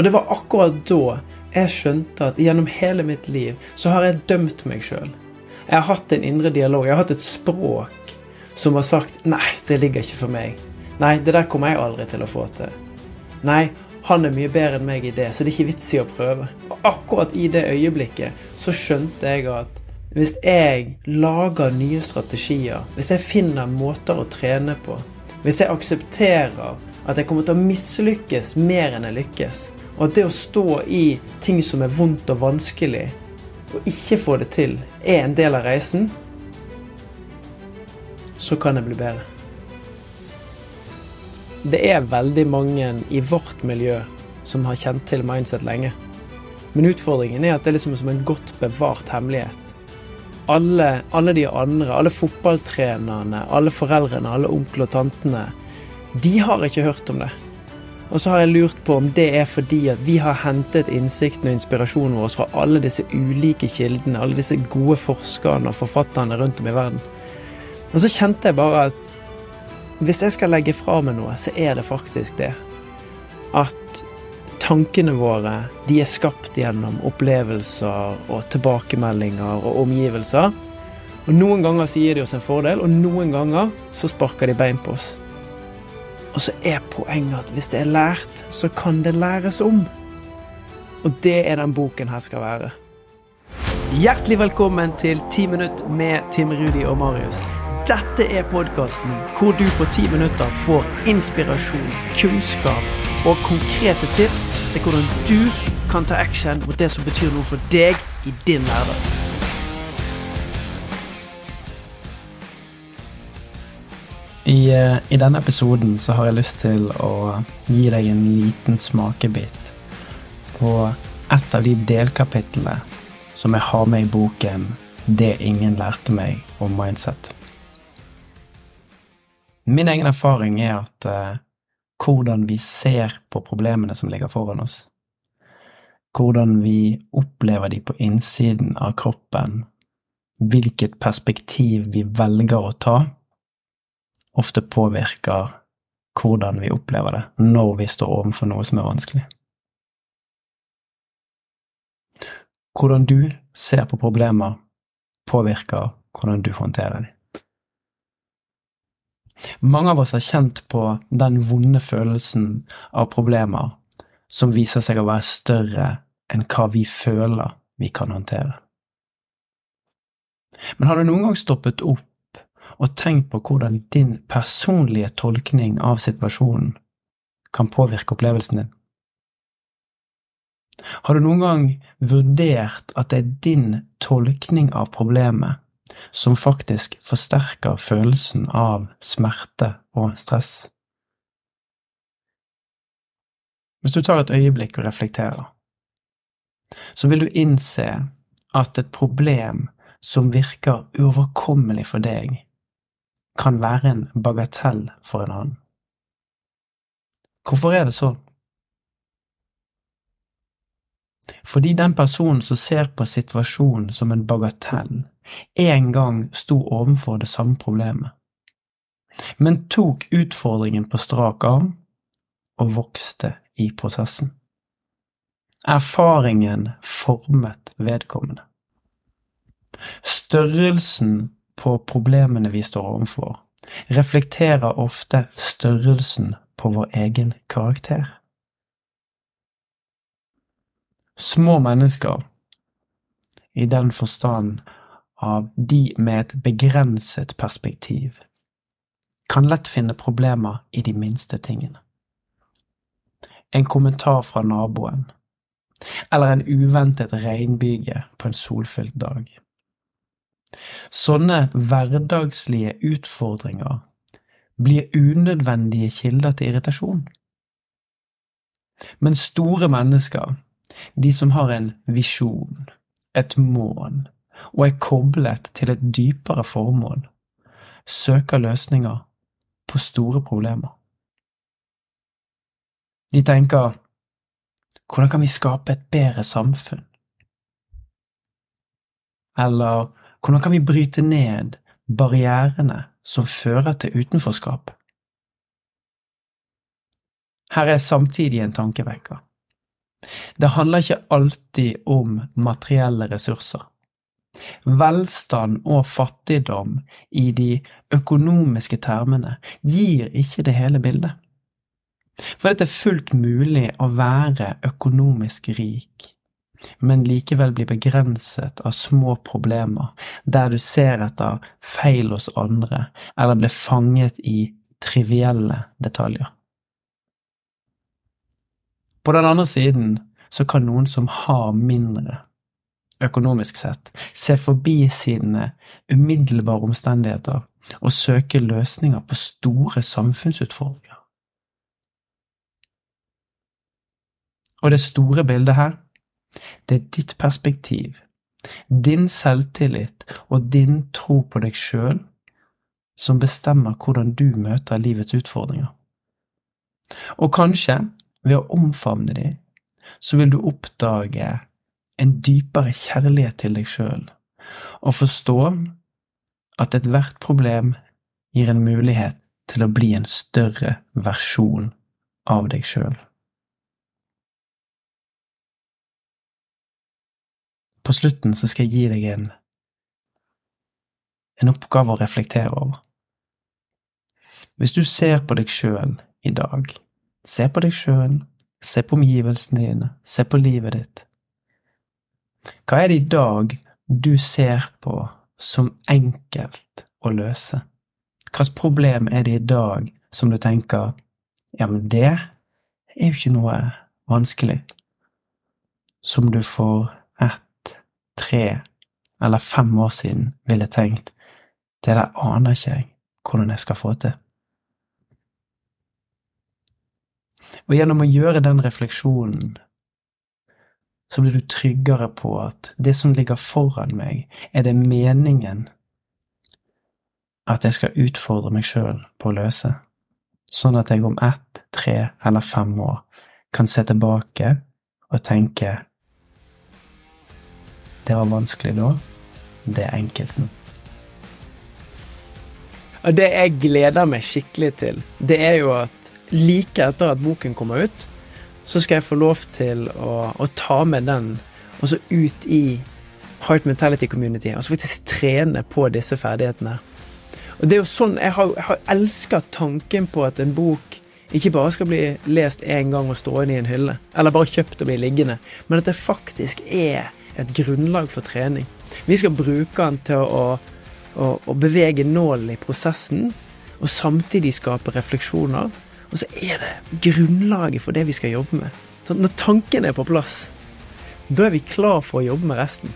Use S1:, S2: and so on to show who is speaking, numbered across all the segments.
S1: Og det var akkurat da jeg skjønte at gjennom hele mitt liv så har jeg dømt meg sjøl. Jeg har hatt en indre dialog. Jeg har hatt et språk som har sagt 'nei, det ligger ikke for meg'. 'Nei, det der kommer jeg aldri til å få til'. 'Nei, han er mye bedre enn meg i det, så det er ikke vits i å prøve'. Og akkurat i det øyeblikket så skjønte jeg at hvis jeg lager nye strategier, hvis jeg finner måter å trene på, hvis jeg aksepterer at jeg kommer til å mislykkes mer enn jeg lykkes, og at det å stå i ting som er vondt og vanskelig, og ikke få det til, er en del av reisen, så kan det bli bedre. Det er veldig mange i vårt miljø som har kjent til mindset lenge. Men utfordringen er at det er liksom som en godt bevart hemmelighet. Alle, alle de andre, alle fotballtrenerne, alle foreldrene, alle onkler og tantene, de har ikke hørt om det. Og så har jeg lurt på om det er fordi at vi har hentet innsikten og inspirasjonen vår fra alle disse ulike kildene, alle disse gode forskerne og forfatterne rundt om i verden. Og så kjente jeg bare at hvis jeg skal legge fra meg noe, så er det faktisk det. At tankene våre de er skapt gjennom opplevelser og tilbakemeldinger og omgivelser. Og Noen ganger så gir de oss en fordel, og noen ganger så sparker de bein på oss. Og så er poenget at hvis det er lært, så kan det læres om. Og det er den boken her skal være. Hjertelig velkommen til 10 minutt med Tim Rudi og Marius. Dette er podkasten hvor du på ti minutter får inspirasjon, kunnskap og konkrete tips til hvordan du kan ta action mot det som betyr noe for deg i din hverdag.
S2: I, eh, I, denne episoden så har jeg lyst til å gi deg en liten smakebit på et av de delkapitlene som jeg har med i boken 'Det ingen lærte meg om mindset'. Min egen erfaring er at uh, hvordan vi ser på problemene som ligger foran oss, hvordan vi opplever de på innsiden av kroppen, hvilket perspektiv vi velger å ta, ofte påvirker hvordan vi opplever det når vi står overfor noe som er vanskelig. Hvordan du ser på problemer, påvirker hvordan du håndterer dem. Mange av oss har kjent på den vonde følelsen av problemer som viser seg å være større enn hva vi føler vi kan håndtere. Men har du noen gang stoppet opp og tenk på hvordan din personlige tolkning av situasjonen kan påvirke opplevelsen din. Har du noen gang vurdert at det er din tolkning av problemet som faktisk forsterker følelsen av smerte og stress? Hvis du tar et øyeblikk og reflekterer, så vil du innse at et problem som virker uoverkommelig for deg, kan være en bagatell for en annen. Hvorfor er det sånn? Fordi den personen som ser på situasjonen som en bagatell, en gang sto overfor det samme problemet, men tok utfordringen på strak arm og vokste i prosessen. Erfaringen formet vedkommende. Størrelsen på problemene vi står overfor, reflekterer ofte størrelsen på vår egen karakter. Små mennesker, i den forstand av de med et begrenset perspektiv, kan lett finne problemer i de minste tingene. En kommentar fra naboen, eller en uventet regnbyge på en solfylt dag. Sånne hverdagslige utfordringer blir unødvendige kilder til irritasjon. Men store mennesker, de som har en visjon, et mål, og er koblet til et dypere formål, søker løsninger på store problemer. De tenker hvordan kan vi skape et bedre samfunn? Eller hvordan kan vi bryte ned barrierene som fører til utenforskap? Her er samtidig en tankevekker. Det handler ikke alltid om materielle ressurser. Velstand og fattigdom i de økonomiske termene gir ikke det hele bildet. For det er fullt mulig å være økonomisk rik, men likevel bli begrenset av små problemer, der du ser etter feil hos andre, eller blir fanget i trivielle detaljer. På den andre siden så kan noen som har mindre, økonomisk sett, se forbi sine umiddelbare omstendigheter og søke løsninger på store samfunnsutfordringer. Og det store bildet her, det er ditt perspektiv, din selvtillit og din tro på deg sjøl som bestemmer hvordan du møter livets utfordringer. Og kanskje, ved å omfavne dem, så vil du oppdage en dypere kjærlighet til deg sjøl, og forstå at ethvert problem gir en mulighet til å bli en større versjon av deg sjøl. På slutten så skal jeg gi deg en, en oppgave å reflektere over. Hvis du ser på deg sjøl i dag, se på deg sjøl, se på omgivelsene dine, se på livet ditt. Hva er det i dag du ser på som enkelt å løse? Hvilket problem er det i dag som du tenker ja, men det er jo ikke noe vanskelig, som du får tre eller fem år siden ville tenkt det der aner ikke jeg hvordan jeg skal få til. Og gjennom å gjøre den refleksjonen, så blir du tryggere på at det som ligger foran meg, er det meningen at jeg skal utfordre meg sjøl på å løse, sånn at jeg om ett, tre eller fem år kan se tilbake og tenke Det var vanskelig da, det er enkelt nå.
S1: Og det jeg gleder meg skikkelig til, det er jo at like etter at boken kommer ut, så skal jeg få lov til å, å ta med den og så ut i Heart Mentality Community, og så faktisk trene på disse ferdighetene. Og det er jo sånn, Jeg har, jeg har elska tanken på at en bok ikke bare skal bli lest én gang og stående i en hylle, eller bare kjøpt og bli liggende, men at det faktisk er et grunnlag for trening. Vi skal bruke den til å, å, å bevege nålen i prosessen, og samtidig skape refleksjoner og så er det grunnlaget for det vi skal jobbe med. Så når tanken er på plass, da er vi klar for å jobbe med resten.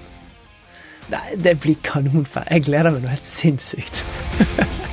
S1: Det, det blir kanonfett. Jeg gleder meg noe helt sinnssykt.